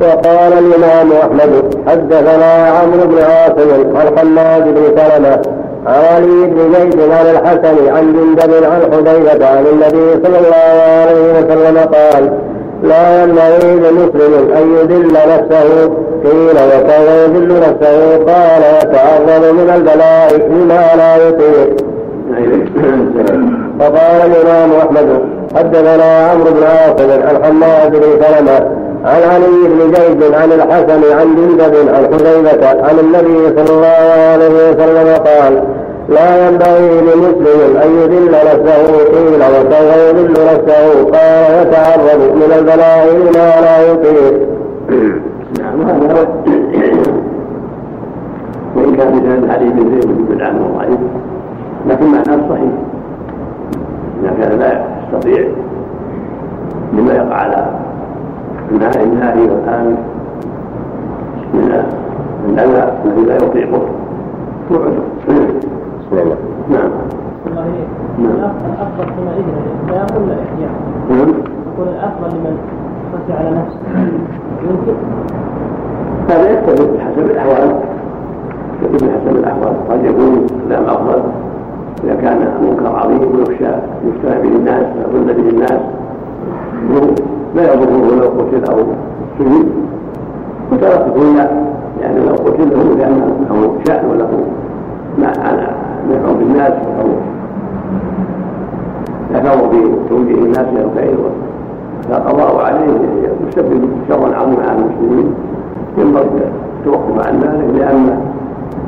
وقال الإمام أحمد حدثنا عمرو بن عاصم عن حماد بن سلمة عن علي بن زيد عن الحسن عن جندب عن حذيفة عن النبي صلى الله عليه وسلم قال لا ينبغي لمسلم أن يذل نفسه قيل وكان يذل نفسه قال يتعرض من البلاء بما لا يطيق. فقال الإمام أحمد حدثنا عمرو بن عاصم عن حماد بن سلمة عن علي بن زيد عن الحسن عن جندب عن حذيفة عن النبي صلى الله عليه وسلم قال لا ينبغي لمسلم أن يذل نفسه قيل وسوف يذل نفسه قال يتعرض من البلاء ما لا يطيق. نعم هذا وإن كان مثل علي بن زيد بن عنه ضعيف لكن معناه صحيح إذا كان لا يستطيع لما يقع على النهار النهار والآن. من الأذى الذي لا يطيقه بسم الله. نعم. نعم. الأفضل حينئذ الاحياء ولا الاحياء؟ نعم. يقول الأفضل لمن خشي على نفسه. يمكن هذا يختلف بحسب الأحوال. يختلف بحسب الأحوال. قد يكون الكلام افضل إذا كان منكر عظيم ويخشى يفتى به الناس ويظن به الناس. لا يضره لو قتل أو وترى تكون لا يعني لو قتل له لأنه شأن وله نفع بالناس أو في توجيه الناس إلى الخير فالقضاء عليه يسبب شرا عظيما على المسلمين. ينبغي التوقف عن ذلك لأن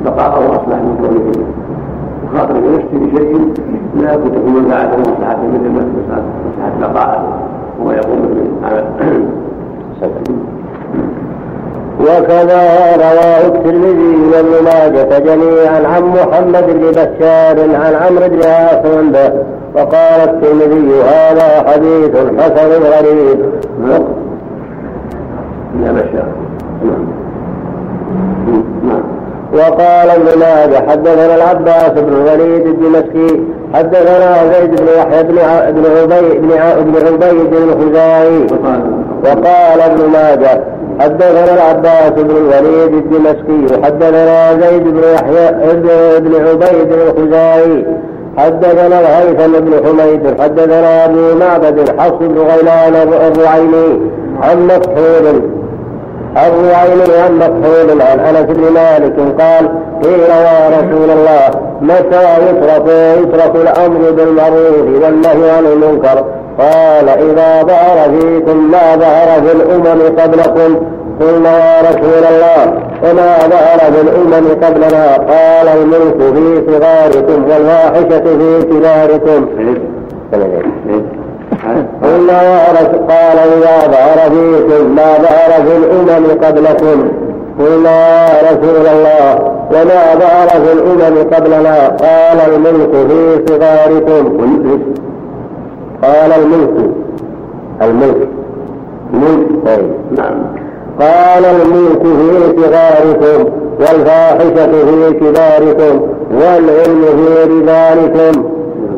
بقاءه اصلح من كونه يخاطر بنفسه بشيء لا يكون تكون بعده مصلحة مثل مصلحة بقاءه. وما يقوم بالعمل وكذا رواه الترمذي وابن ماجه جميعا عن محمد بن بشار عن عمرو بن عاصم به وقال الترمذي هذا حديث حسن غريب. يا بشار. وقال ابن ماجه حدثنا العباس بن الوليد الدمشقي حدثنا زيد بن يحيى بن بن عبيد بن عبيد الخزاعي. وقال. ابن ماجه حدثنا العباس بن الوليد الدمشقي حدثنا زيد بن يحيى بن عبيد الخزاعي حدثنا الهيثم بن حميد حدثنا أبو معبد حفص بن غيلان الرعيني عن مكحول الرعيني عن مكحول عن أنس بن مالك قال قيل يا رسول الله متى يترك يترك الأمر بالمعروف والنهي عن المنكر؟ قال إذا ظهر فيكم ما ظهر في الأمم قبلكم. قلنا يا رسول الله وما ظهر في الأمم قبلنا. قال الملك في صغاركم والفاحشة في كباركم. رسول قال إذا ظهر فيكم ما ظهر في الأمم قبلكم. قلنا يا رسول الله وما ظهر في الأمم قبلنا. قال الملك في صغاركم. قال الملك الملك ملك طيب نعم. قال الملك في صغاركم والفاحشة في كباركم والعلم في رجالكم.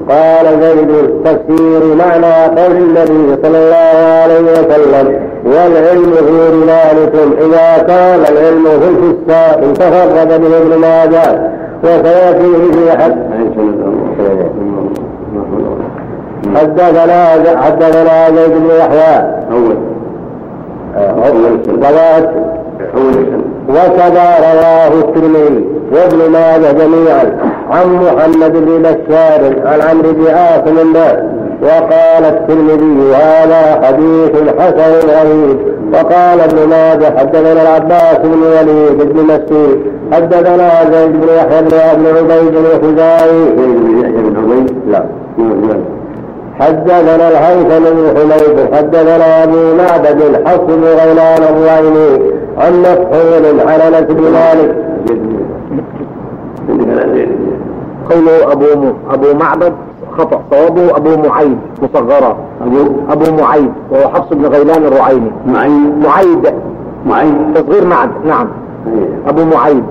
قال زيد التفسير معنى قول النبي صلى الله عليه وسلم والعلم في رجالكم إذا كان العلم في الفساق تفرد به ابن ماجه وسيأتيه في حد حدثنا حدثنا زيد بن يحيى. أول. رواه وكذا رواه الترمذي وابن ماجه جميعا عن محمد بن بشار عن عمرو بن عاصم وقال الترمذي هذا حديث حسن غريب. وقال ابن ماجه حدثنا العباس بن وليد بن مسعود حدثنا زيد بن يحيى بن عبيد الخزاعي زيد بن يحيى عبيد لا حدثنا الهيثم بن حميد حدثنا أبو معبد حفص بن غيلان الرعيني عن مفحول على بن مالك قوله أبو أبو معبد خطأ. صوابه أبو معيد مصغرة. ابو أبو معيد وهو حفص بن غيلان الرعيني. معيد. معيد. معيد. تصغير معد. نعم. أبو معيد.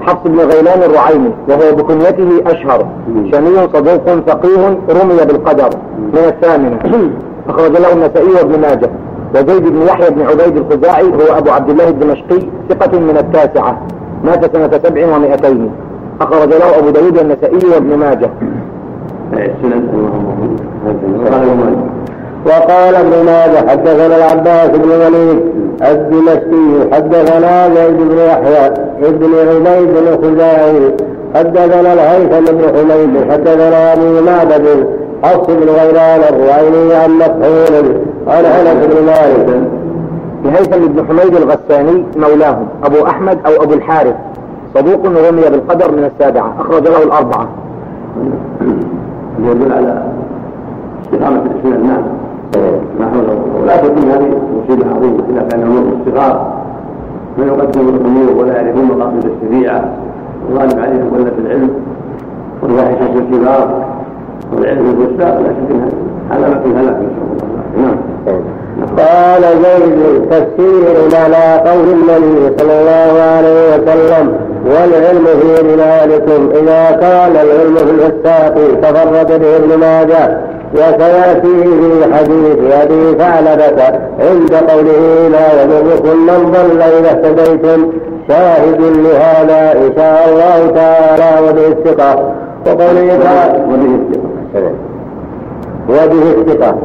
حفص بن غيلان الرعيني وهو بكنيته أشهر. شني صدوق فقيه رمي بالقدر. من الثامنة. أخرج له النسائي وابن ماجه. وزيد بن يحيى بن عبيد الخزاعي هو أبو عبد الله الدمشقي ثقة من التاسعة مات سنة سبع ومائتين. أخرج له أبو داود والنسائي وابن ماجه. وقال ابن ماجه حدثنا العباس بن وليد الدمشقي حدثنا زيد بن يحيى ابن عبيد الخزاعي حدثنا الهيثم بن حميد حدثنا أبو معبد حفص بن غيلان الرعيني عن مكحول عن انس بن مالك الهيثم بن حميد الغساني مولاهم أبو أحمد أو أبو الحارث. صدوق رمي بالقدر من السابعة أخرج له الأربعة. يدل على استقامة نعم. ما حوله ولا تكون هذه مصيبة عظيمة إذا كان الأمور الصغار. ما يقدمون الأمور ولا يعرفون مقاصد الشريعة. الغالب عليهم قلة العلم والواحشة الكبار والعلم الوسطى لا شك هذا ما في هلاك نسأل قال زيد تفسير على قول النبي صلى الله عليه وسلم والعلم في رجالكم إذا كان العلم في الفساق تفرد به ابن ماجه. وسيأتي في حديث أبي ثعلبة عند قوله لا يضركم من ضل إذا اهتديتم شاهد لهذا إن شاء الله تعالى وبه الثقة وقوله تعالى وبه الثقة.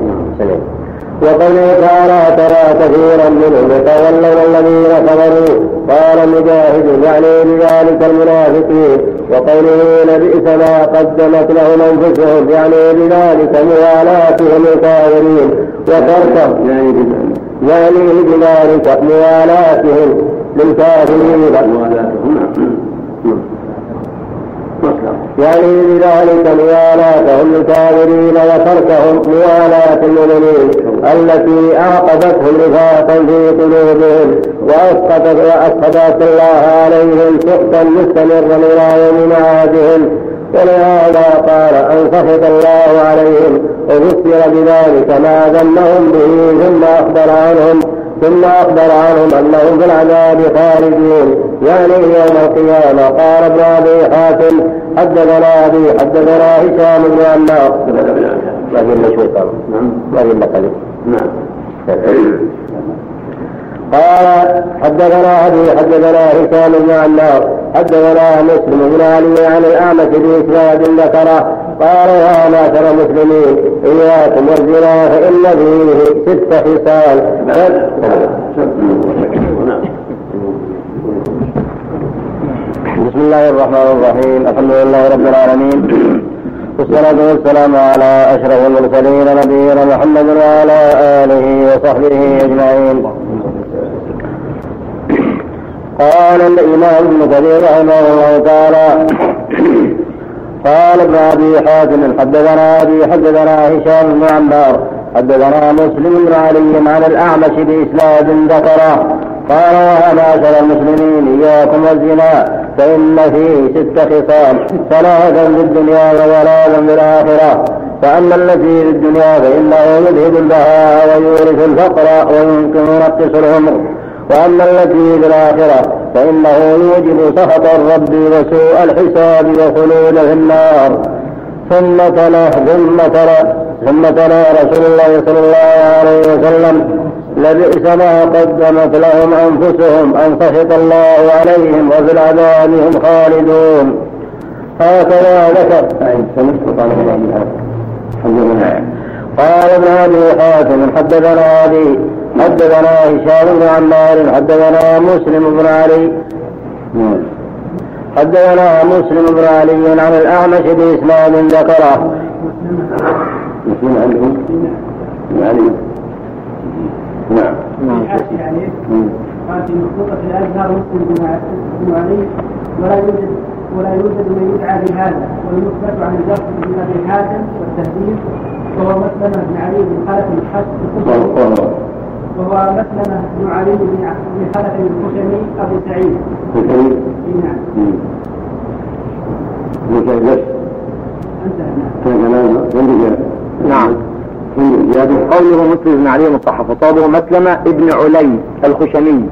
وقوله تعالى ترى كثيرا منهم يتولون الذين كفروا قال مجاهد يعني بذلك المنافقين. وقوله لبئس ما قدمت لهم أنفسهم. يعني بذلك موالاتهم الكافرين وتركهم يعني بذلك. موالاتهم للكافرين. يعني بذلك موالاتهم للكافرين وتركهم موالاة المؤمنين التي أعقبتهم نفاقا في قلوبهم وأسقطت وأسقطت الله عليهم سخطا مستمرا إلى يوم معادهم ولهذا قال أن سخط الله عليهم وفسر بذلك ما ذمهم به ثم أخبر عنهم. ثم أخبر عنهم أنهم في العذاب خالدون. يعني يوم القيامة قال ابن أبي حاتم حدثنا أبي حدثنا هشام بن عمار. ما في إلا شوي ما في إلا قليل نعم. قال حدثنا أبي حدثنا هشام بن عمار حدثنا مسلم بن علي عن الأعمش باسناد ذكره قال يا معشر المسلمين إياكم والزنا فان فيه ست خصال بسم الله الرحمن الرحيم الحمد لله رب العالمين والصلاة والسلام على أشرف المرسلين نبينا محمد وعلى آله وصحبه أجمعين. قال الإمام ابن كثير رحمه الله تعالى قال ابن أبي حاتم حدثنا أبي حدثنا هشام بن عمار حدثنا مسلم بن علي عن الأعمش بإسناد ذكره قال يا معشر المسلمين إياكم والزنا فإن فيه ست خصال ثلاثا في الدنيا وثلاثا في الآخرة فأما التي في الدنيا فإنه يذهب البهاء ويورث الفقر ويمكن ينقص العمر. وأما التي في الآخرة فإنه يوجب سخط الرب وسوء الحساب وخلود في النار. ثم تلا ثم تلا ثم تلا رسول الله صلى الله عليه وسلم. لبئس ما قدمت لهم أنفسهم أن سخط الله عليهم وفي العذاب هم خالدون. هكذا ذكر. قال ابن أبي حاتم حدثنا أبي حدثنا هشام بن عمار حدثنا مسلم بن علي. حدثنا مسلم بن علي عن الأعمش بإسناد ذكره. مسلم عندهم علي. نعم. نعم. قال في مخطوطة الأزهر مسلم بن علي ولا يوجد ولا يوجد من يدعى بهذا والمثبت عن الجرح بن أبي حاتم والتهذيب وهو مسلمة بن علي بن خلف الحسن وهو مسلمة بن علي بن خلف الخشني أبو سعيد. الخشني؟ نعم. أبو سعيد بس؟ انتهى نعم. قوله مسلم بن علي مصحف. وصابه مسلمة ابن علي الخشني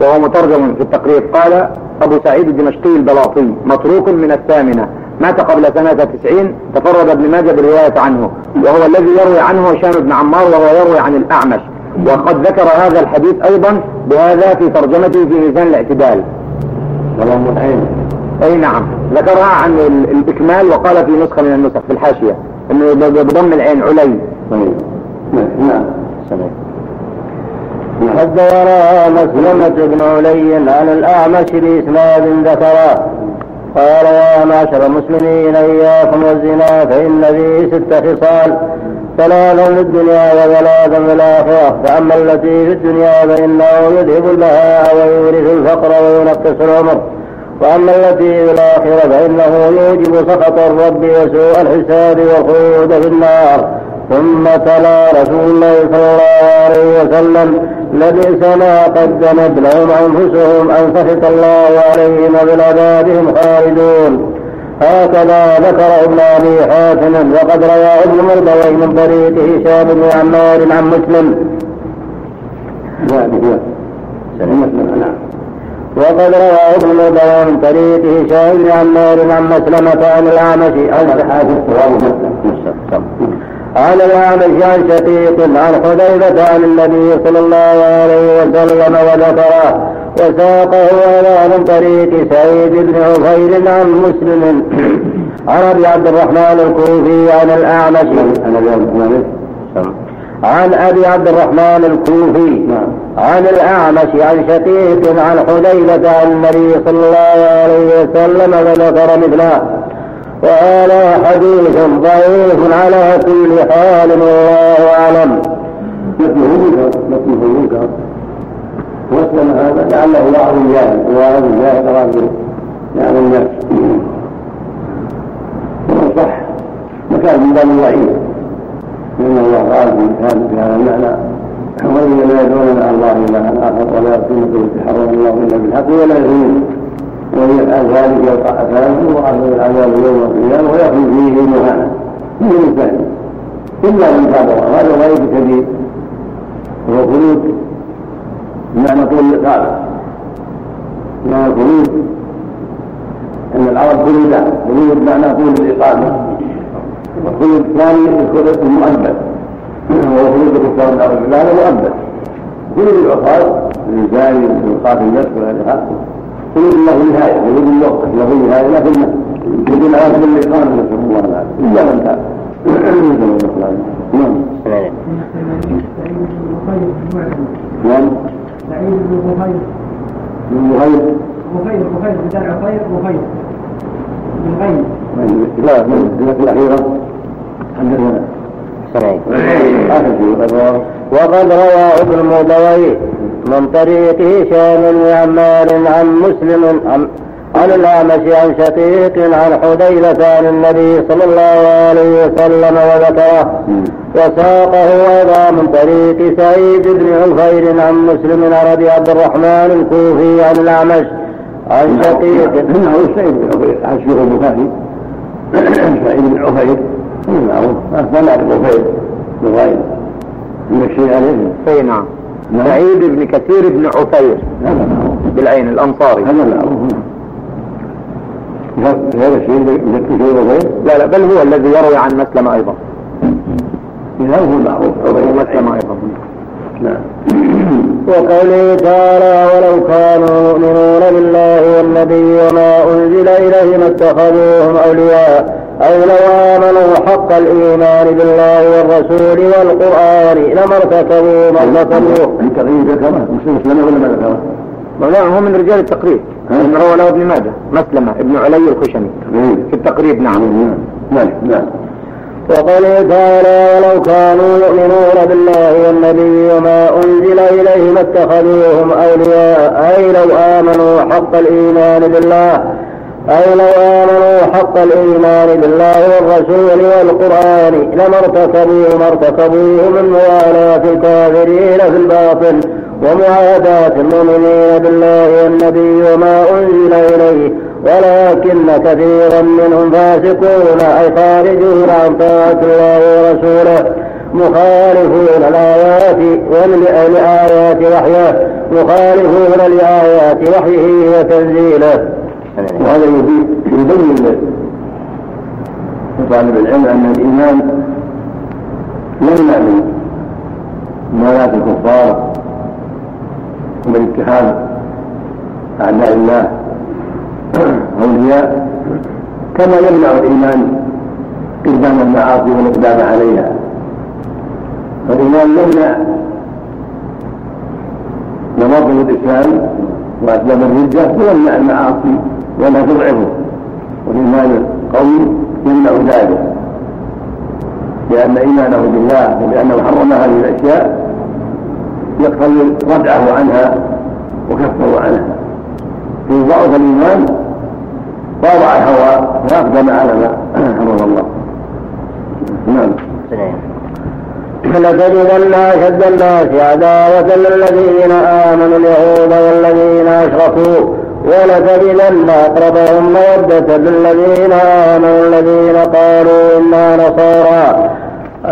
وهو مترجم في التقريب. قال أبو سعيد الدمشقي البلاطي متروك من الثامنة. مات قبل سنة تسعين تفرد ابن ماجه بالرواية عنه. وهو الذي يروي عنه هشام بن عمار وهو يروي عن الأعمش. وقد ذكر هذا الحديث أيضا بهذا في ترجمته في ميزان الاعتدال. ولهم العين أي نعم. ذكرها عن الإكمال وقال في نسخة من النسخ في الحاشية أنه بضم العين علي. طيب. نعم سمعت حدثنا مسلمة بن علي عن الأعمش بإسناد ذكره. قال يا معشر المسلمين إياكم والزنا فإن فيه ست خصال ثلاثا في الدنيا وثلاثا في الآخرة فأما التي في الدنيا فإنه يذهب البهاء ويورث الفقر وينقص العمر. وأما التي في الآخرة فإنه يوجب سخط الرب وسوء الحساب والخلود في النار. ثم تلا رسول الله صلى الله عليه وسلم لبئس ما قدمت لهم أنفسهم أن سخط الله عليهم وبالعذابهم خالدون. هكذا ذكر ابن ابي حاتم وقد روى ابن مردوي من طريق هشام بن عمار عن مسلم. وقد روى ابن مردوي من طريق هشام بن عمار عن مسلمة عن الأعمش. عن حاتم عن الأعمش عن شقيق عن حذيفة عن النبي صلى الله عليه وسلم وذكره. وساقه على من طريق سعيد بن عفير عن مسلم. عن ابي عبد الرحمن الكوفي عن الأعمش. عن أبي عبد الرحمن الكوفي عن الأعمش عن شقيق عن حذيفة عن النبي صلى الله عليه وسلم وذكر مثله. وهذا حديث ضعيف على كل حال والله أعلم. واسلم هذا لعله بعض الجاهل وبعض الجاهل اراد يعني الناس صح. مكان من باب الضعيف لأن الله قال في هذا المعنى والذين لا يدعون مع الله إلى اخر ولا يقتلون التي حرم الله الا بالحق ولا يزنون ومن يفعل ذلك يلقى اثامه واخذ العذاب يوم القيامة ويخرج فيه مهانا من الانسان إلا من تاب وهذا غير كبير. وهو خلود. بمعنى طول الاقامه معنى الخلود ان العرب خلود خلود بمعنى طول الاقامه والخلود الثاني الخلود المؤبد وهو خلود كفار الأرض هذا مؤبد خلود العصاه الانسان القاتل النفس ولا خلود له نهايه خلود الوقت له نهايه لكن يدل على كل الاقامه نسال الله العافيه الا من تاب نعم نعم سعيد بن بخير. بن بخير. بخير بخير بدل خير بخير بالغين لا من الأخيرة حدثنا وقد روى ابن مودوي من طريق هشام بن عمار عن مسلم عن عن الأعمش عن شقيق عن حذيفة عن النبي صلى الله عليه وسلم وذكره. وساقه أيضا من طريق سعيد بن عفير عن مسلم عن أبي عبد الرحمن الكوفي عن الأعمش عن شقيق. انه سعيد بن عفير عن شيخ البخاري. سعيد بن عفير. معروف ما نعرف عفير بغير من الشيء عليه. أي نعم. سعيد بن كثير بن عفير. بالعين الأنصاري. هذا معروف هذا شيء عفير لا لا بل هو الذي يروي عن مسلم أيضا. هذا هو المعروف مسلم أيضا. نعم. وقوله تعالى ولو كانوا يؤمنون بالله والنبي وما أنزل إليهم اتخذوهم أولياء أي لو آمنوا حق الإيمان بالله والرسول والقرآن لما ارتكبوا ما ارتكبوه. التقريب ذكره مسلم ولا ما ذكره؟ مولانا هو من رجال التقريب. من روى له ابن ماجه مسلمة ابن علي الخشني. في التقريب نعم. نعم. نعم. وقوله تعالى ولو كانوا يؤمنون بالله والنبي وما أنزل إليهم اتخذوهم أولياء أي لو آمنوا حق الإيمان بالله أي لو آمنوا حق الإيمان بالله والرسول والقرآن لما ارتكبوا ما ارتكبوه من موالاة الكافرين في الباطل. ومعاداة المؤمنين بالله والنبي وما أنزل إليه ولكن كثيرا منهم فاسقون أي خارجون عن طاعة الله ورسوله مخالفون الآيات ولآيات وحيه مخالفون لآيات وحيه وتنزيله. وهذا يبين لطالب العلم أن الإيمان يمنع موالاة الكفار. ومن اتخاذ أعداء الله أولياء كما يمنع الإيمان قدام المعاصي والإقدام عليها. فالإيمان يمنع نواقض الإسلام وأسباب الردة ويمنع المعاصي ولا تضعفه. والإيمان القوي يمنع ذلك لأن إيمانه بالله ولأنه حرم هذه الأشياء يقتضي ردعه عنها وكفه عنها. في ضعف الإيمان طاوع الهوى وأقدم على ما حرم الله. نعم. لتجدن أشد الناس عداوة للذين آمنوا اليهود والذين أشركوا ولتجدن أقربهم مودة للذين آمنوا الذين قالوا إنا نصارى.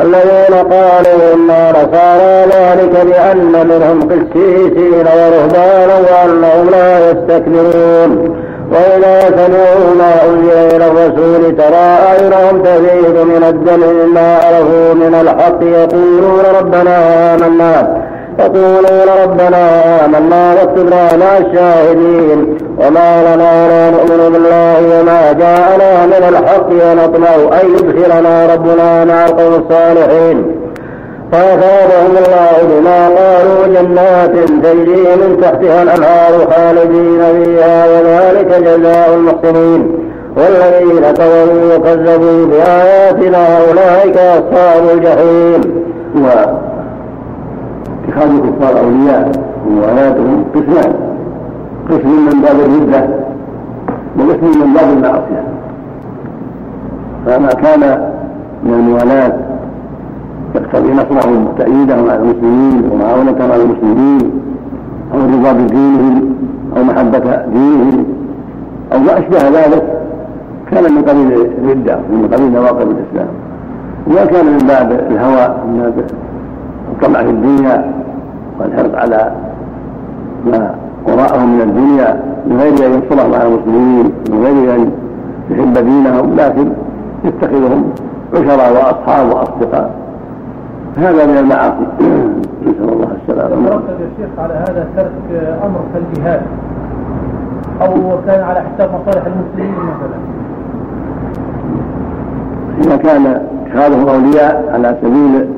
الذين قالوا إنا نصارى ذلك بأن منهم قسيسين ورهبانا وأنهم لا يستكبرون. وإذا سمعوا ما أنزل إلى الرسول ترى أعينهم تفيض من الدم مما عرفوا من الحق يقولون ربنا آمنا. يقولون ربنا آمنا واكتبنا مع الشاهدين وما لنا لا نؤمن بالله وما جاءنا من الحق ونطمع أن يدخلنا ربنا مع القوم الصالحين. فأثابهم الله بما قالوا جنات تجري من تحتها الأنهار خالدين فيها وذلك جزاء المحسنين. والذين كفروا وكذبوا بآياتنا أولئك أصحاب الجحيم. اتخاذ الكفار أولياء وموالاتهم قسمان. قسم من باب الردة وقسم من باب المعصية. فما كان من الموالاه يقتضي نصرهم وتأييدهم على المسلمين ومعاونتهم على المسلمين أو الرضا بدينهم أو محبة دينهم أو ما أشبه ذلك كان من قبيل الردة من قبيل نواقض الإسلام. وما كان من باب الهوى من باب الطمع في الدنيا والحرص على ما وراءهم من الدنيا من غير ان ينصرهم على المسلمين من غير أن يحب دينهم لكن يتخذهم عشراء وأصحاب وأصدقاء. هذا من المعاصي. نسأل الله السلامة. يرتب يا شيخ على هذا ترك أمر كالجهاد أو كان على حساب مصالح المسلمين مثلا. إذا كان اتخاذهم أولياء على سبيل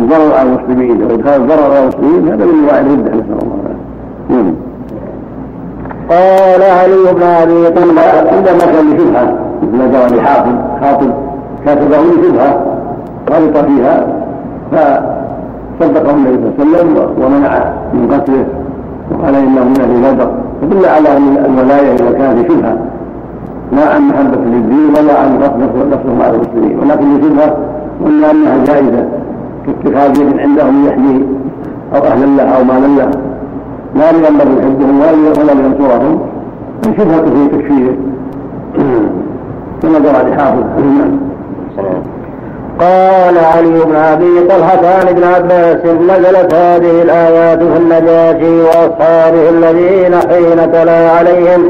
الضرر على المسلمين وادخال الضرر على المسلمين هذا من انواع الرده نسأل الله العافية. نعم. قال علي بن أبي طلحة عندما كان لشبهه مثل ما جرى لحافظ خاطب كاتبه لشبهه غلط فيها فصدقه النبي صلى الله عليه وسلم ومنع من قتله وقال إنه من أهل بدر فدل على أن الولاية إذا كانت شبهة لا عن محبة للدين ولا عن نفسه على المسلمين. ولكن لشبهه وان أنها جائزة. يد عندهم يحمي أو أهلا له أو مالا له لا لينبغي يحبهم ولا لينصرهم. الشبهة في تكفيره. كما جرى لحافظ. قال علي بن أبي طلحة عن ابن عباس نزلت هذه الآيات في النجاشي وأصحابه الذين حين تلا عليهم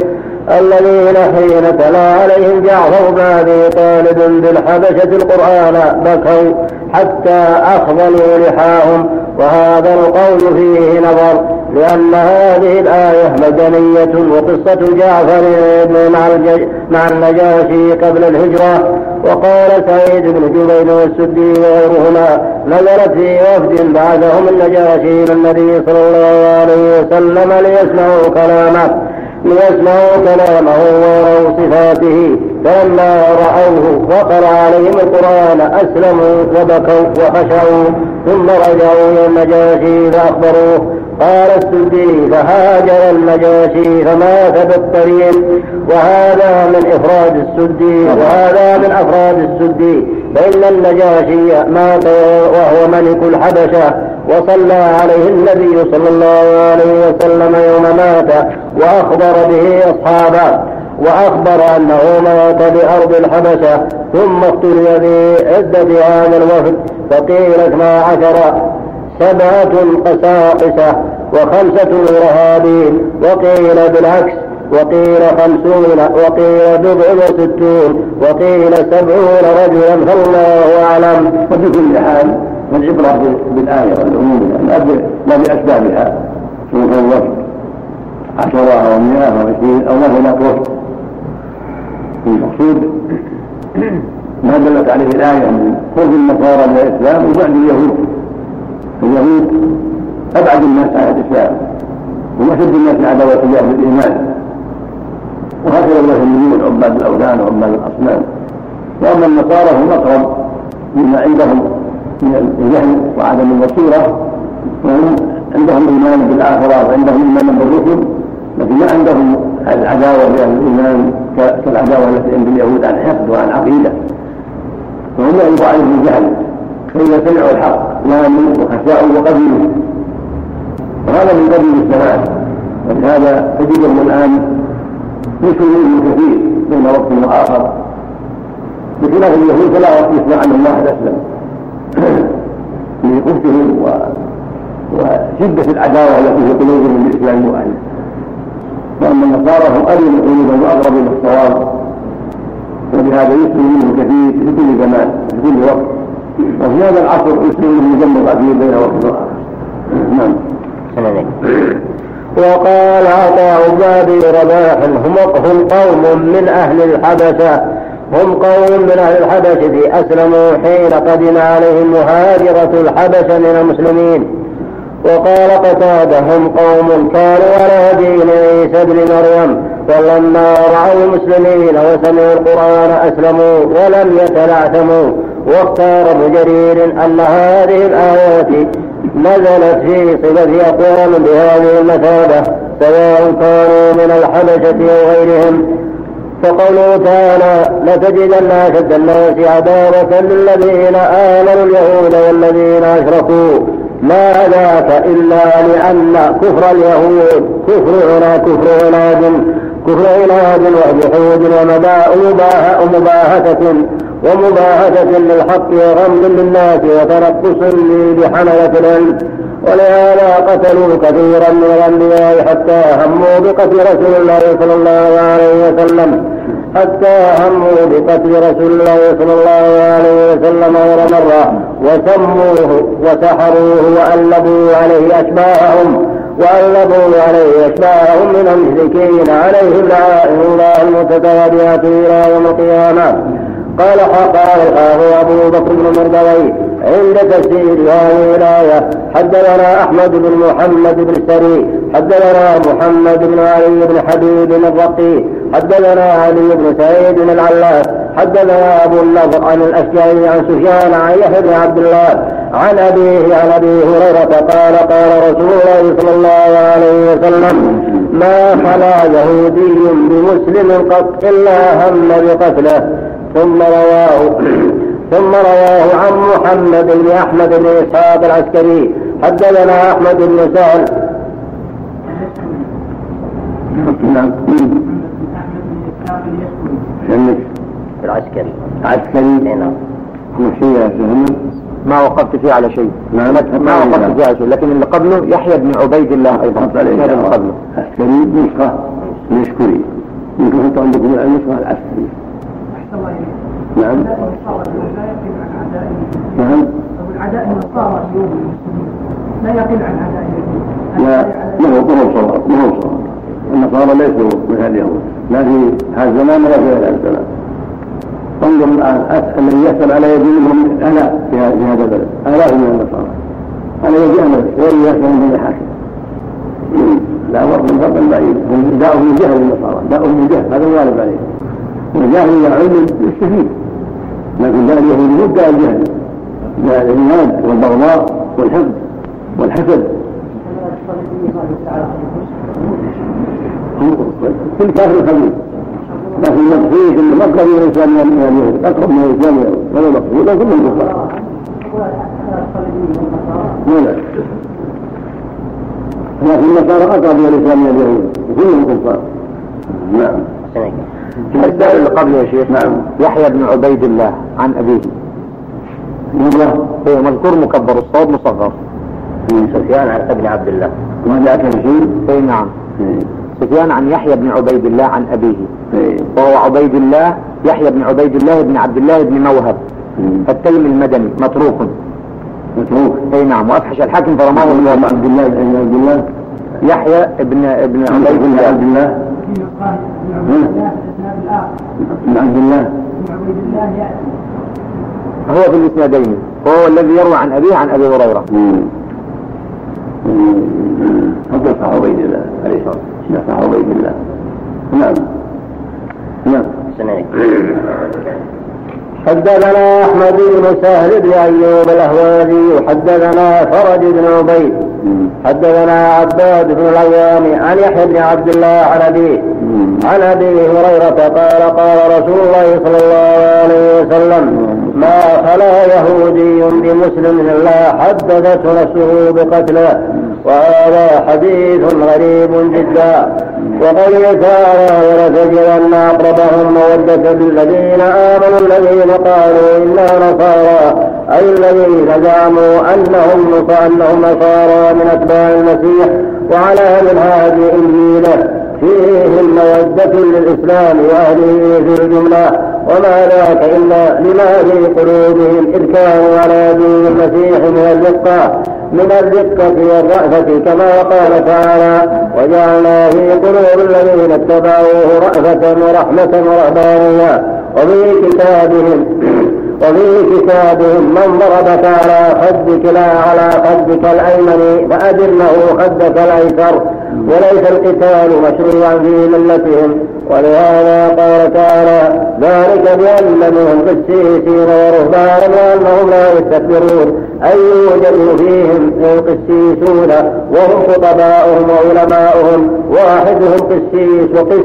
الذين حين تلا عليهم جعفر بن أبي طالب بالحبشة القرآن بكوا حتى اخضلوا لحاهم وهذا القول فيه نظر لأن هذه الآية مدنية وقصة جعفر مع, مع النجاشي قبل الهجرة. وقال سعيد بن جبير والسدي وغيرهما نزلت في وفد بعثهم النجاشي إلى النبي صلى الله عليه وسلم ليسمعوا كلامه. ليسمعوا كلامه ويروا صفاته. فلما رأوه وقرأ عليهم القرآن أسلموا وبكوا وخشعوا ثم رجعوا إلى النجاشي فأخبروه. قال السدي فهاجر النجاشي فمات بالطريق. وهذا من إفراد السدي وهذا من أفراد السدي. فإن النجاشي مات وهو ملك الحبشة. وصلى عليه النبي صلى الله عليه وسلم يوم مات وأخبر به أصحابه. وأخبر أنه مات بأرض الحبشة ثم اختلي بعدة هذا الوفد فقيل اثنا عشر سبعة قساقسة وخمسة رهابين وقيل بالعكس وقيل خمسون وقيل بضع وستون وقيل سبعون رجلا فالله أعلم. وفي كل حال فالعبرة بالآية والعموم لا بأسبابها سوء الوصف عشرة أو مئة أو عشرين أو هناك وصف المقصود. ما دلت عليه الآية من خوف النصارى من الإسلام وبعد اليهود. اليهود أبعد الناس عن الإسلام وأشد الناس عداوة تجاه الإيمان وهكذا الوثنيون عباد الأوثان وعباد الأصنام. وأما النصارى هم أقرب مما عندهم من الجهل وعدم البصيرة. وهم عندهم إيمان بالآخرة وعندهم إيمان بالرسل لكن ما عندهم العداوة لأهل الإيمان كالعداوة التي عند اليهود عن حقد وعن عقيدة. فهم يعرف عليهم الجهل فإذا سمعوا الحق ناموا وخشعوا وقبلوا. وهذا من قبل الزمان ولهذا تجدهم الآن يشكل كثير بين وقت وآخر. بخلاف اليهود فلا يسمع عنهم واحد أسلم. لقبحهم و... وشدة العداوة التي في قلوبهم للإسلام وأهله. وأما النصارى هم ألين قلوبا وأقرب إلى الصواب. ولهذا يسلم منه كثير في كل زمان في كل وقت. وفي هذا العصر يسلم منه جنب كثير بين وقت وآخر نعم. وقال عطاء بن رباح هم هم قوم من أهل الحبشة هم قوم من أهل الحبشة أسلموا حين قدم عليهم مهاجرة الحبشة من المسلمين. وقال قتادة هم قوم كانوا على دين عيسى بن مريم فلما رأوا المسلمين وسمعوا القرآن أسلموا ولم يتلعثموا واختار ابن جرير أن هذه الآيات نزلت في صفة أقوام بهذه المثابة سواء كانوا من الحبشة أو غيرهم. فقوله تعالى لتجدن أشد الناس عداوة للذين آمنوا اليهود والذين أشركوا. ما ذاك إلا لأن كفر اليهود كفر عنا كفر عناد كفر عناد وجحود ومباهة ومباهة للحق وغمد للناس وتنقص بحملة العلم. ولهذا قتلوا كثيرا من الأنبياء حتى هموا بقتل رسول الله صلى الله عليه وسلم. حتى هموا بقتل رسول الله صلى الله عليه وسلم غير مرة وسموه وسحروه وألبوا عليه أشباههم وألبوا عليه أشباههم من المشركين عليهم لعائن الله المتتابعة إلى يوم القيامة. قال الحافظ أبو بكر بن مردوي عند تفسير هذه الآية حدثنا أحمد بن محمد بن سري حدثنا محمد بن علي بن حبيب الرقي حدثنا علي بن سعيد العلاف حدثنا أبو النضر عن الأشجعي عن سفيان عن يحيى بن عبد الله عن أبيه عن أبي هريرة قال قال رسول الله صلى الله عليه وسلم ما خلا يهودي بمسلم قط إلا هم بقتله. ثم رواه ثم رواه عن محمد بن أحمد بن إسحاق العسكري. حدثنا أحمد بن سهل. العسكري. عسكري نعم. ما وقفت فيه على شيء. نعم ما وقفت فيه على شيء. لكن اللي قبله يحيى بن عبيد الله أيضا. هذا اللي قبله. عسكري نسخة. يشكري يمكن أنتم عندكم النسخه العسكري. نعم. نعم. العداء اليوم لا يقل عن عداء لا ما هو ما صواب ما هو صواب النصارى ليسوا مثل اليهود لا في هذا الزمان ولا في هذا الزمان. انظر الآن الذي يحصل على يد منهم الاف في هذا البلد. الاف من النصارى. على يد أهل غير يحصل من الحاكم لا فرق من فرق بعيد. هم من جهل النصارى من جهل هذا الغالب عليه. والجاهل إلى علم يستفيد. لكن داء اليهود داء الجهل داء العناد والبغضاء والحقد والحسد. كل كافر خبيث لكن المقصود انه اقرب من الانسان من اليهود اقرب من اليهود هذا المقصود لكن من الكفار لكن النصارى اقرب من الانسان من اليهود. وكلهم كفار نعم. السؤال اللي قبله يا شيخ نعم. يحيى بن عبيد الله عن أبيه. مرة هو مذكور مكبر الصوت مصغر. سفيان عن ابن عبد الله. ما جاءك شيء أي نعم. سفيان عن يحيى بن عبيد الله عن أبيه. وهو عبيد الله يحيى بن عبيد الله بن عبد الله بن موهب. التيمي المدني متروك. متروك. أي نعم. وأفحش الحاكم فرماه الله عبد الله بن عبد الله. يحيى ابن ابن عبيد الله. عبد الله. عبد الله بن عبد الله. ابن عبيد الله هو في الاسنادين هو الذي يروى عن أبيه عن أبي هريرة. حدث عبيد الله عليه الصلاة والسلام. حدث عبيد الله نعم. نعم. حدثنا أحمد بن سهل بن أيوب الأهوازي وحدثنا فرج بن عبيد. حدثنا عباد بن العوام عن يحيى بن عبد الله عن أبيه. عن أبي هريرة قال قال رسول الله صلى الله عليه وسلم ما خلا يهودي بمسلم إلا حدثته نفسه بقتله وهذا حديث غريب جدا. وقوله تعالى ولتجدن أقربهم مودة للذين آمنوا الذين قالوا إنا نصارى أي الذين زعموا أنهم أنهم نصارى من أتباع المسيح وعلى منهاج إنجيله. فيهم موده للإسلام وأهله في الجملة وما ذاك إلا لما في قلوبهم إذ كانوا على دين المسيح من الرقة من الرقة والرأفة كما قال تعالى وجعلنا في قلوب الذين اتبعوه رأفة ورحمة ورهبانية وفي كتابهم وفي كتابهم من ضربك على خدك لا على خدك الأيمن فأجرنه خدك الأيسر. وليس القتال مشروعا في ملتهم. ولهذا قال تعالى ذلك بأن منهم قسيسين ورهبانا وأنهم لا يستكبرون. أي يوجد فيهم قسيسون وهم خطباؤهم وعلماؤهم. واحدهم قسيس وقس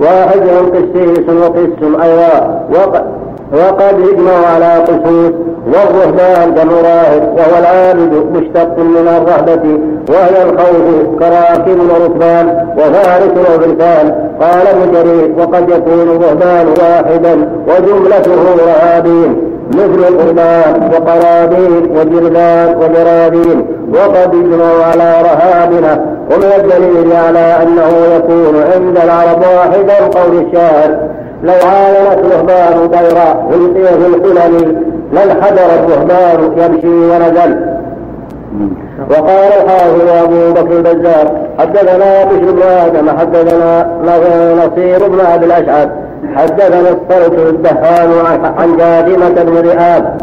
واحدهم قسيس وقس أيضا. وقد يجمع على قصوص والرهبان كمراهب وهو العابد مشتق من الرهبة وهي الخوف كراكب وركبان وفارس وفرسان قال ابن جرير وقد يكون الرهبان واحدا وجملته رهابين مثل قربان وقرابين وجرذان وجرابين. وقد يجمع على رهابنا ومن الدليل على أنه يكون عند العرب واحدا قول الشاعر لو عاينت رهبان طيرا القي في الحلل لانحدر الرهبان يمشي ونزل. وقال الحافظ أبو بكر البزار حدثنا بشر بن آدم حدثنا نصير بن أبي الأشعث حدثنا الصوت الدهان عن جاثمة بن رئاب.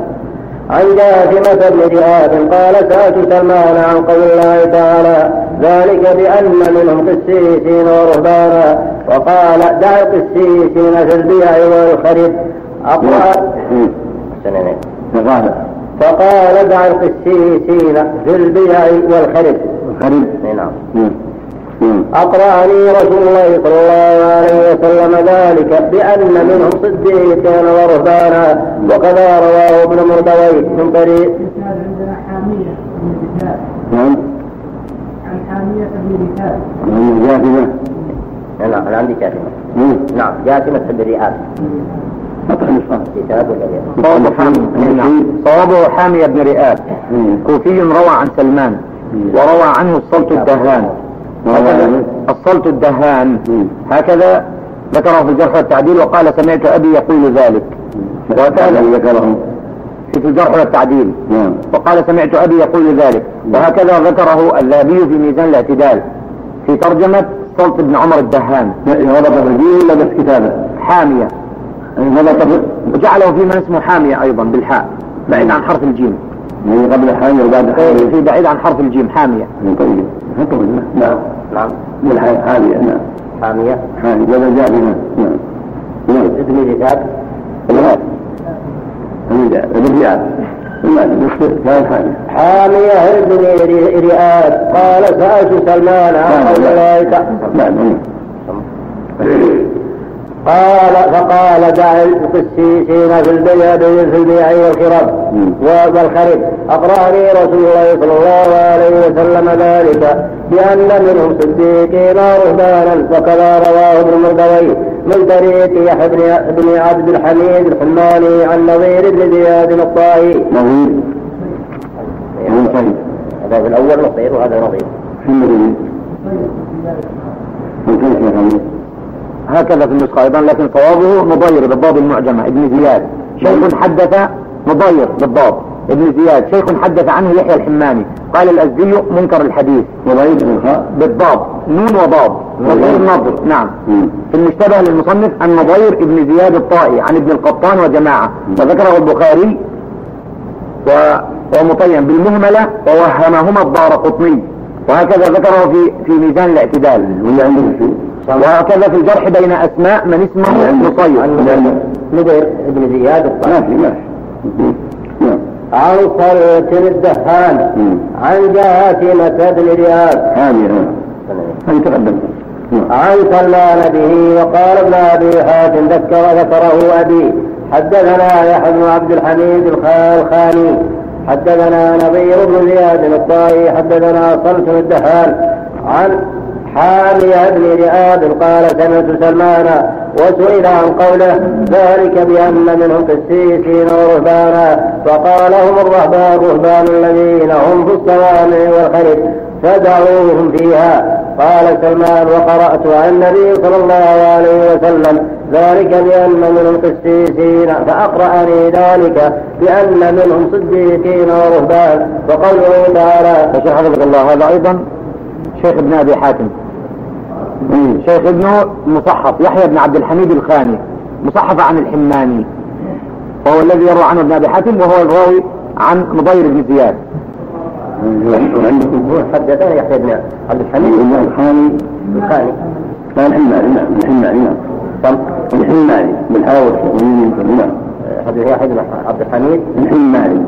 عن جاثمة بن رئاب قال سألت سلمان عن قول الله تعالى ذلك بأن منهم قسيسين ورهبانا. وقال دع القسيسين في البيع والخريف أقرأ فقال دع القسيسين في البيع والخريف الخريف نعم. أقرأني رسول الله صلى الله عليه وسلم ذلك بأن منهم صديقين ورهبانا. وكذا رواه ابن مردوي من طريق. الاسناد عندنا حامية بن ركاب نعم. عن حامية بن ركاب نعم جاثمة نعم أنا عندي جاثمة. نعم جاثمة بن رئاب صواب حامي نعم صوابه حامي بن رئاب مم. كوفي روى عن سلمان. وروى عنه الصلت الدهان الصلت الدهان. هكذا ذكره في الجرح والتعديل وقال سمعت أبي يقول ذلك. وهكذا ذكرهم في الجرح والتعديل. نعم. وقال سمعت أبي يقول ذلك. وهكذا ذكره الذهبي في ميزان الاعتدال. في ترجمة صلت بن عمر الدهان. ربط بالدين ولا بس كتابة. حامية. بال- وجعله في من اسمه حامية أيضا بالحاء بعيد عن حرف الجيم. يعني قبل حامية وبعد حامية في بعيد عن حرف الجيم حامية. من طيب. حطوا نعم. نعم. من حامية. نعم. حامية. حامية. ولا جاثمة نعم. نعم. ابن ركاب الغاز الرياض كان حامية حامية بن رئاب قال سألت سلمان عن تعالى نعم. قال فقال دع القسيسين في البيع في البيع والخرب والخرب أقرأني رسول الله صلى الله عليه وسلم ذلك بأن منهم صديقين ورهبانا وكذا رواه ابن مردوي من طريق يحيى بن عبد الحميد الحماني عن نظير بن زياد الطائي نظير. منتهي هذا في الأول نظير وهذا نظير. في المدينة منتهي يا خميس هكذا في النسخة أيضا لكن صوابه مضير بالضاد المعجمة ابن زياد. شيخ حدث مضير بالضاد ابن زياد شيخ حدث عنه يحيى الحماني. قال الأزدي منكر الحديث. الخاء بالضاد نون وضاد وغير نظر نعم. في المشتبه للمصنف عن نضير ابن زياد الطائي عن ابن القطان وجماعة. وذكره البخاري و... ومطيم بالمهملة ووهمهما الدار قطني. وهكذا ذكره في في ميزان الاعتدال واللي شيء وهكذا في الجرح بين أسماء من اسمه مصير. نذير ابن زياد الطائي ماشي ماشي نعم. عن صلت الدهان. عن جاثمة بن رياض. هذه هذه تقدم. نعم. عن سلمان به وقال ابن أبي حاتم ذكر ذكره أبي. حدثنا يحيى بن عبد الحميد الخ- الخاني. حدثنا نظير بن زياد الطائي حدثنا صلت الدهان عن حامية بن رئاب قال سمعت سلمان وسئل عن قوله ذلك بأن منهم قسيسين ورهبانا. فقال هم الرهبان رهبان الذين هم في الصوامع والخرج فدعوهم فيها. قال سلمان وقرأت عن النبي صلى الله عليه وسلم ذلك بأن منهم قسيسين فأقرأني ذلك بأن منهم صديقين ورهبان. وقوله تعالى فشيخ حفظك الله هذا أيضا شيخ ابن أبي حاتم. شيخ ابنه مصحف يحيى بن عبد الحميد الخاني مصحف عن الحماني. وهو الذي يروى عنه ابن أبي حاتم وهو الراوي عن مضير بن زياد. وعندكم هو حدثنا يحيى بن عبد الحميد الخاني الخاني. الحماني. نعم الحماني نعم الحماني بالحاء والتنوين نعم بن عبد الحميد. الحماني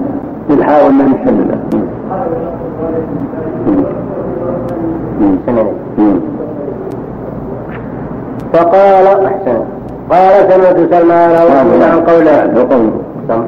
بالحاء واللام مشددة سنين فقال أحسن. قال سمعت سلمان وسئل عن قوله. وقوله سم.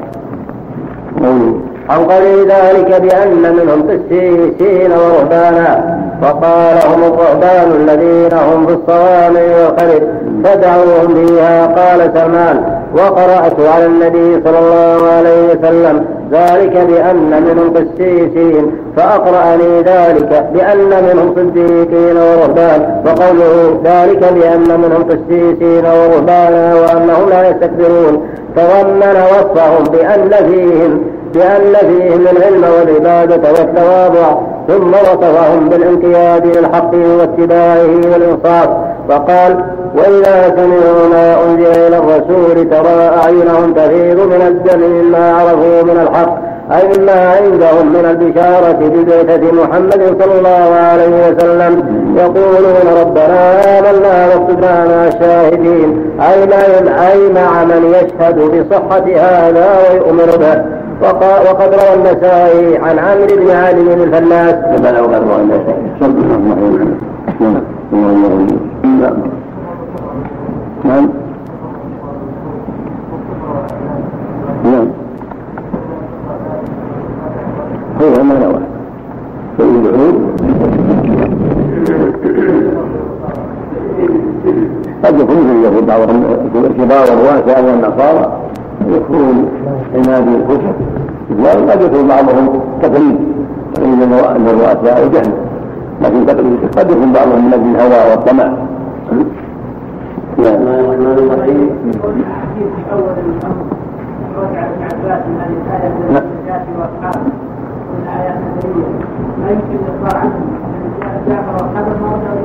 قوله عن قوله ذلك بأن منهم قسيسين ورهبانا. فقال هم الرهبان الذين هم في الصوامع والخرج فدعوهم فيها قال سلمان وقرأت على النبي صلى الله عليه وسلم ذلك بأن منهم قسيسين فأقرأني ذلك بأن منهم صديقين ورهبان وقوله ذلك بأن منهم قسيسين ورهبانا وأنهم لا يستكبرون. تضمن وصفهم بأن فيهم بأن فيهم العلم والعبادة والتواضع ثم وصفهم بالانقياد للحق واتباعه والإنصاف. وقال وإذا سمعوا ما أنزل إلى الرسول ترى أعينهم تفيض من الدم مما عرفوا من الحق أي مما عندهم من البشارة ببعثة محمد صلى الله عليه وسلم. يقولون ربنا آمنا واكتبنا مع الشاهدين أي أي مع من يشهد بصحة هذا ويؤمن به. وقد روى النسائي عن عامر بن علي الفلاس. قد نعم. نعم. نعم. هو ما نوى. سيد العود قد يكون في اليهود بعضهم الكبار والرؤساء والنصارى يكفرون عناد الكفر وقد يكون بعضهم تقليد. من الرؤساء وجهل لكن قد يكون بعضهم من أجل الهوى والطمع. نعم الرحمن الرحيم الحديث في اول الامر رجع ابن عباس من الايه من الزكاه واصحابه من الايات النبويه ما يمكن الاخبار عنهم جعفر واصحابه ما رجعوا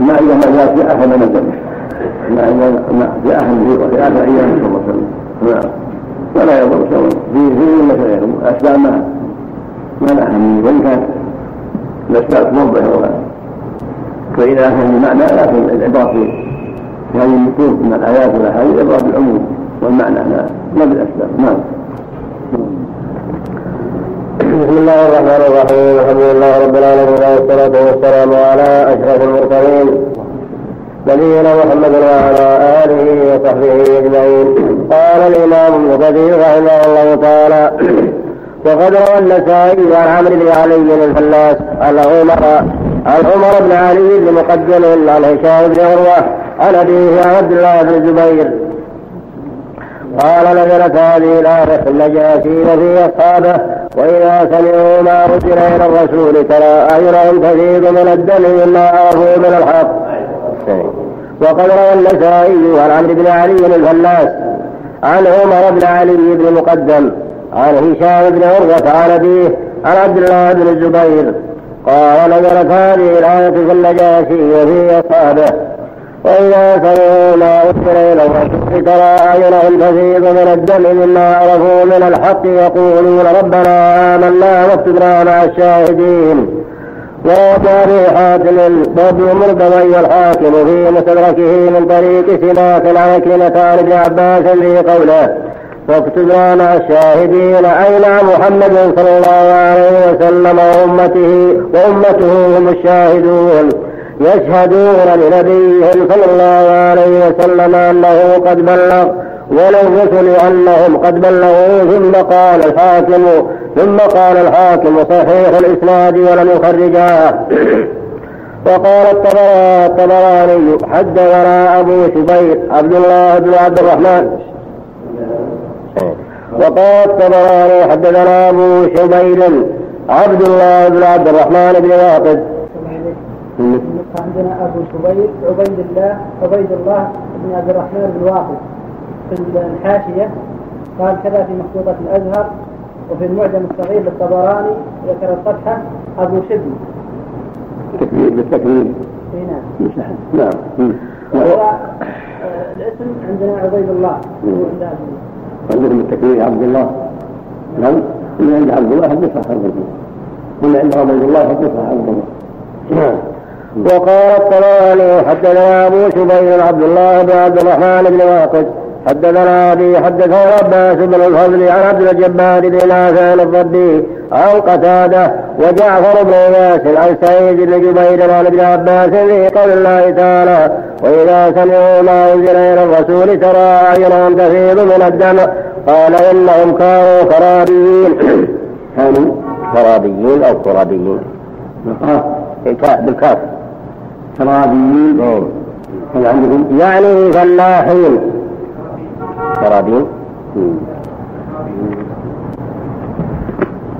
ما إذا ما في آخر ما نزل في آخر في آخر أيام صلى الله عليه وسلم نعم ولا يضر شيء في في ولا غيره الأسباب ما ما لها وإن كان الأسباب توضح فإذا أهم المعنى لكن العبرة في هذه النصوص من الآيات والأحاديث العبرة بالعموم والمعنى لا لا بالأسباب نعم. بسم الله الرحمن الرحيم الحمد لله رب العالمين والصلاة والسلام على أشرف المرسلين نبينا محمد وعلى آله وصحبه أجمعين. قال الإمام ابن كثير رحمه الله تعالى وقد روى النسائي عن عمرو بن علي الفلاس عن عمر عن عمر بن علي بن مقدم عن هشام بن عروة عن أبيه عن عبد الله بن الزبير. قال نزلت هذه الآية في النجاشي وفي أصحابه وإذا سمعوا ما أنزل إلى الرسول ترى أعينهم تفيض من الدمع مما عرفوا من الحق. وقد روى النسائي عن عمرو بن علي الفلاس عن عمر بن علي بن مقدم عن هشام بن عروة عن أبيه عن عبد الله بن الزبير. قال نزلت هذه الآية في النجاشي وفي أصحابه. وإذا سمعوا ما أرسل إلى الرسول ترى أعينهم تفيض من الدم مما عرفوا من الحق. يقولون ربنا آمنا واكتبنا مع الشاهدين. وروى في حاتم وابن مردوي والحاكم في مستدركه من طريق سماك عن كلمة عن ابن عباس في قوله واكتبنا مع الشاهدين أي مع محمد صلى الله عليه وسلم وأمته وأمته هم الشاهدون يشهدون لنبيهم صلى الله عليه وسلم أنه قد بلغ وللرسل أنهم قد بلغوا ثم قال الحاكم ثم قال الحاكم صحيح الإسناد ولم يخرجاه وقال الطبراني حدثنا أبو شبير عبد الله بن عبد الرحمن وقال الطبراني حدثنا أبو شبير عبد الله بن عبد الرحمن بن واقد. عندنا أبو شبيب عبيد الله عبيد الله بن عبد الرحمن بن واقد. في الحاشية قال كذا في مخطوطة الأزهر وفي المعجم الصغير للطبراني ذكر الفتحة أبو شبل. تكبير بالتكبير إي نعم. نعم. آه، الاسم عندنا عبيد الله. عند عبد الله عندهم التكبير عبد الله. نعم. اللي عند عبد الله حدث عبد الله واللي عند عبد الله حدث عبد الله نعم وقال الطلالي حدثنا أبو شبير عبد الله بن عبد الرحمن بن واقد حدثنا أبي حدثنا عباس بن الفضل عن عبد الجبار بن نافع الضبي عن قتادة وجعفر بن اياس عن سعيد بن جبير عن ابن عباس في قول الله تعالى وإذا سمعوا ما أنزل إلى الرسول ترى اعينهم تفيض من الدم قال إنهم كانوا كرابيين كانوا كرابيين أو كرابيين بالقاف بالكاف. كرابيين كان عندهم يعني فلاحين. كرابين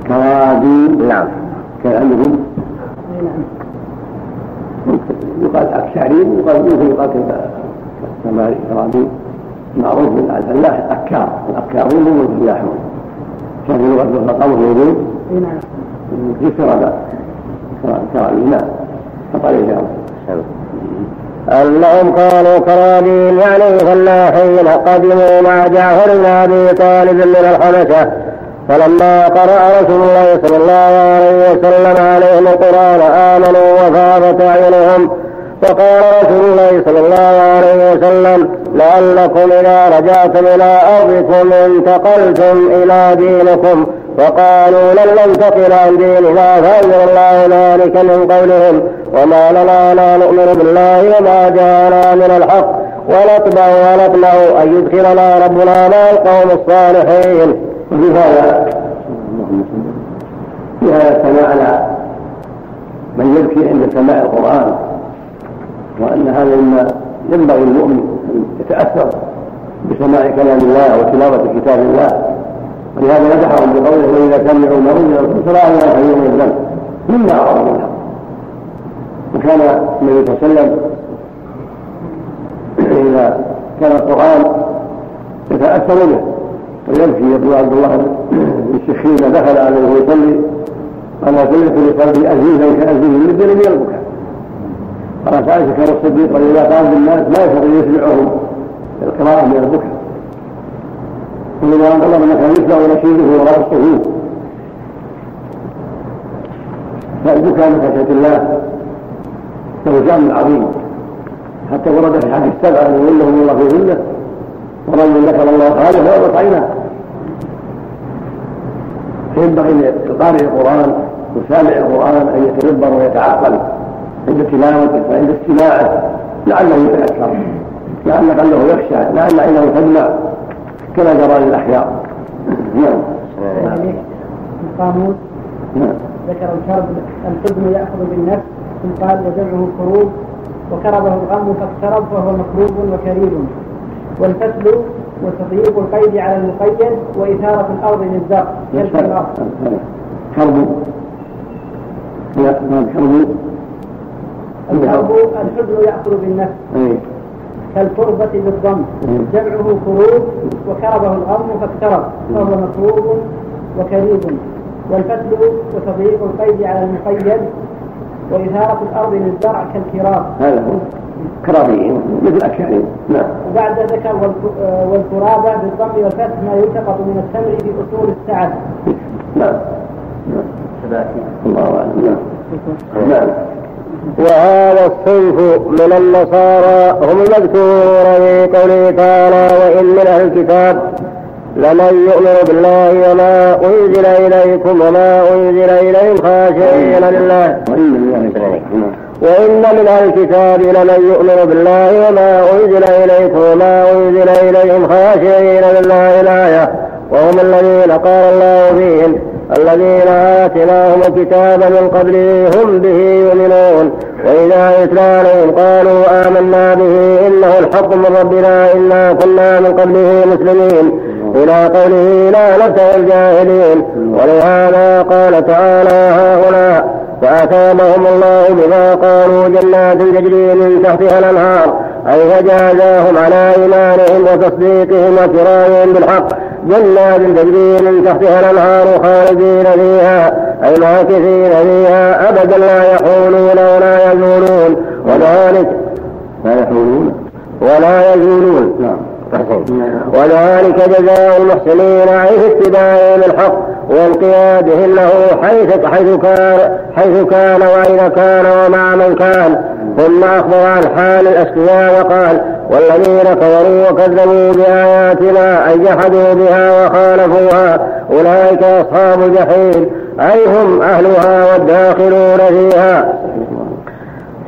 كرابين نعم. كان عندهم نعم يقال أكشارين ويقال ممكن يقال كما كرابين معروف من الفلاح أكار الأكارون هم الفلاحون كان في لغة الرقم الوجود نعم. في كرابة كرابين نعم. فطريق أنهم كانوا كرابين يعني فلاحين قدموا مع جعفر بن أبي طالب من الحبشة. فلما قرأ رسول الله صلى الله عليه وسلم عليهم القرآن آمنوا وفاضت أعينهم فقال رسول الله صلى الله عليه وسلم لعلكم إذا رجعتم إلى أرضكم انتقلتم إلى دينكم. وقالوا لن ننتقل عن ديننا فأنزل الله ذلك من قولهم وما لنا لا نؤمن بالله وما جاءنا من الحق ونطبع ونطمع أن يدخلنا ربنا مع القوم الصالحين. وفي هذا في هذا سماعنا من يبكي عند سماع القرآن وأن هذا مما ينبغي المؤمن أن يتأثر بسماع كلام الله وتلاوة كتاب الله. ولهذا مدحهم بقوله وإذا سمعوا ما أنزل الرسول ترى أنهم يوم الذنب. مما أعظم من الحق وكان النبي صلى الله عليه وسلم إذا كان القرآن يتأثر به ويبكي يقول عبد الله بن الشخير دخل عليه ويصلي. قال سمعت لقلبي أزيزا كأزيز من من البكاء قال عائشة كان الصديق إذا قال بالناس ما يستطيع يسمعهم. القراءة من البكاء أن الله كان يسمع نشيده وراء الصفوف فالبكاء من خشية الله له شأن عظيم. حتى ورد في حديث السبعة أن يولهم الله في ظله ورجل ذكر الله خالص فأغلق عيناه فينبغي لقارئ القرآن وسامع القرآن أن يتدبر ويتعقل عند تلاوته وعند استماعه لعله يتأثر لعل قلبه يخشى لعل عينه تدمع كما جرى للأحياء. نعم. القاموس نعم. ذكر الكرب الحزن يأخذ بالنفس ثم قال وجمعه كروب وكربه الغم فاكترب فهو مكروب وكريب. والفتل وتضييق القيد على المقيد وإثارة الأرض للزرع. يلقي الأرض كرب. الكرب الحزن يأخذ بالنفس. اي كالكربة بالضم جمعه كروب وكربه الغم فاكترب فهو مكروب وكريب. والفتل وتضييق القيد على المقيد. وإثارة الأرض للزرع كالكراب. هذا هو. كرابين مثل أكشارين نعم. وبعد ذكر والك- والكرابة بالضم والفتح ما يلتقط من التمر في أصول السعد. نعم. الله أعلم. نعم. نعم. وهذا الصنف من النصارى هم المذكور في قوله تعالى وإن من أهل الكتاب لمن يؤمن بالله وما أنزل إليكم وما أنزل إليهم خاشعين لله. وإن من أهل الكتاب لمن يؤمن بالله وما أنزل إليكم وما أنزل إليهم خاشعين لله الآية. وهم الذين قال الله فيهم الذين آتيناهم الكتاب من قبله هم به يؤمنون. وإذا يتلى عليهم قالوا آمنا به إنه الحق من ربنا إنا كنا من قبله مسلمين. إلى قوله لا نبتغي الجاهلين. ولهذا قال تعالى ها هنا فأثابهم الله بما قالوا جنات تجري من تحتها الأنهار. أي فجازاهم على إيمانهم وتصديقهم وكرامهم بالحق جنات تجري من تحتها الأنهار خالدين فيها أي ماكثين فيها أبدا لا يحولون ولا يزولون. وذلك لا يحولون؟ ولا يزولون. نعم. وذلك جزاء المحسنين في اتباعهم الحق وانقيادهم له حيث حيث كان حيث كان وأين كان ومع من كان. ثم أخبر عن حال الأشقياء وقال والذين كفروا وكذبوا بآياتنا أي جحدوا بها وخالفوها أولئك أصحاب الجحيم. أي هم أهلها والداخلون فيها.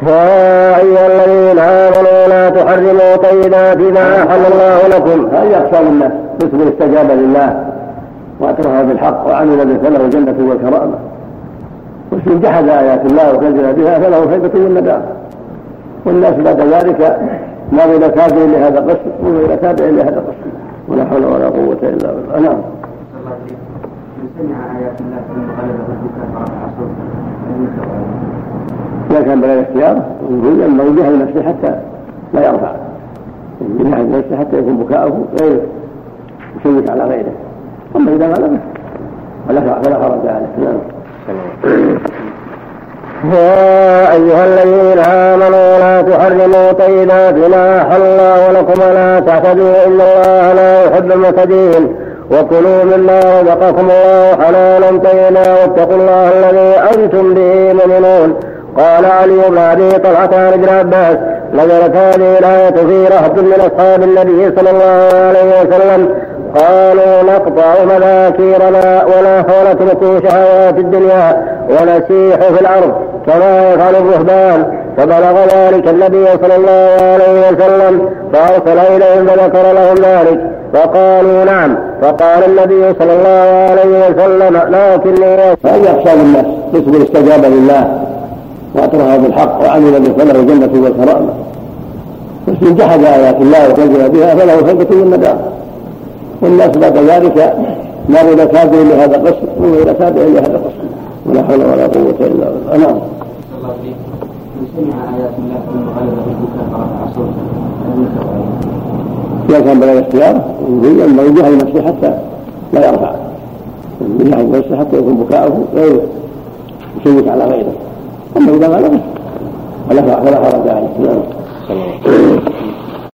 يا أيها الذين آمنوا لا تحرموا طيبات ما أحل الله لكم. هذه أقسام الناس مثل استجاب لله واعترف بالحق وعمل به فله الجنة والكرامة مسلم جحد آيات الله وكذب بها فله الهيبة والندامة والناس بعد ذلك نظر إلى تابع لهذا القسم نظر إلى تابع لهذا القسم. ولا حول ولا قوة إلا بالله. نعم. من سمع آيات الله ثم غلب ربك فرفع صوته إذا كان بغير اختيار يقول أنه يجاهد نفسه حتى لا يرفع. يجاهد نفسه حتى يكون بكاؤه غير يشوش على غيره. أما إذا غلبه فلا فلا حرج عليه. نعم. يا أيها الذين آمنوا لا تحرموا طيبات ما أحل الله لكم ولا تعتدوا. إن الله لا يحب المعتدين. وكلوا مما رزقكم الله حلالا طيبا. واتقوا الله الذي أنتم به مؤمنون. قال علي بن أبي طلحة عن ابن عباس نزلت هذه الآية في رهب من أصحاب النبي صلى الله عليه وسلم قالوا نقطع مذاكيرنا ولا ونترك شهوات الدنيا ونسيح في الأرض كما يفعل الرهبان. فبلغ ذلك النبي صلى الله عليه وسلم فأرسل إليهم فذكر لهم ذلك فقالوا نعم فقال النبي صلى الله عليه وسلم لكني هذه أقسام الناس مثل استجاب لله. واعترف بالحق وعمل به فله الجنة والكرامة مسلم جحد آيات الله وكذب بها فله الهيبة والندامة والناس بعد ذلك نظر إلى تابع لهذا القسم نظر إلى تابع لهذا القسم. ولا حول ولا قوة إلا بالله. نعم. من سمع آيات الله ثم غلب ربك فرفع صوته إذا كان بغير اختيار أنه يجاهد نفسه حتى لا يرفع. يجاهد نفسه حتى يكون بكاؤه غير يشوش على غيره. أما إذا غلبه فلا فلا حرج عليه نعم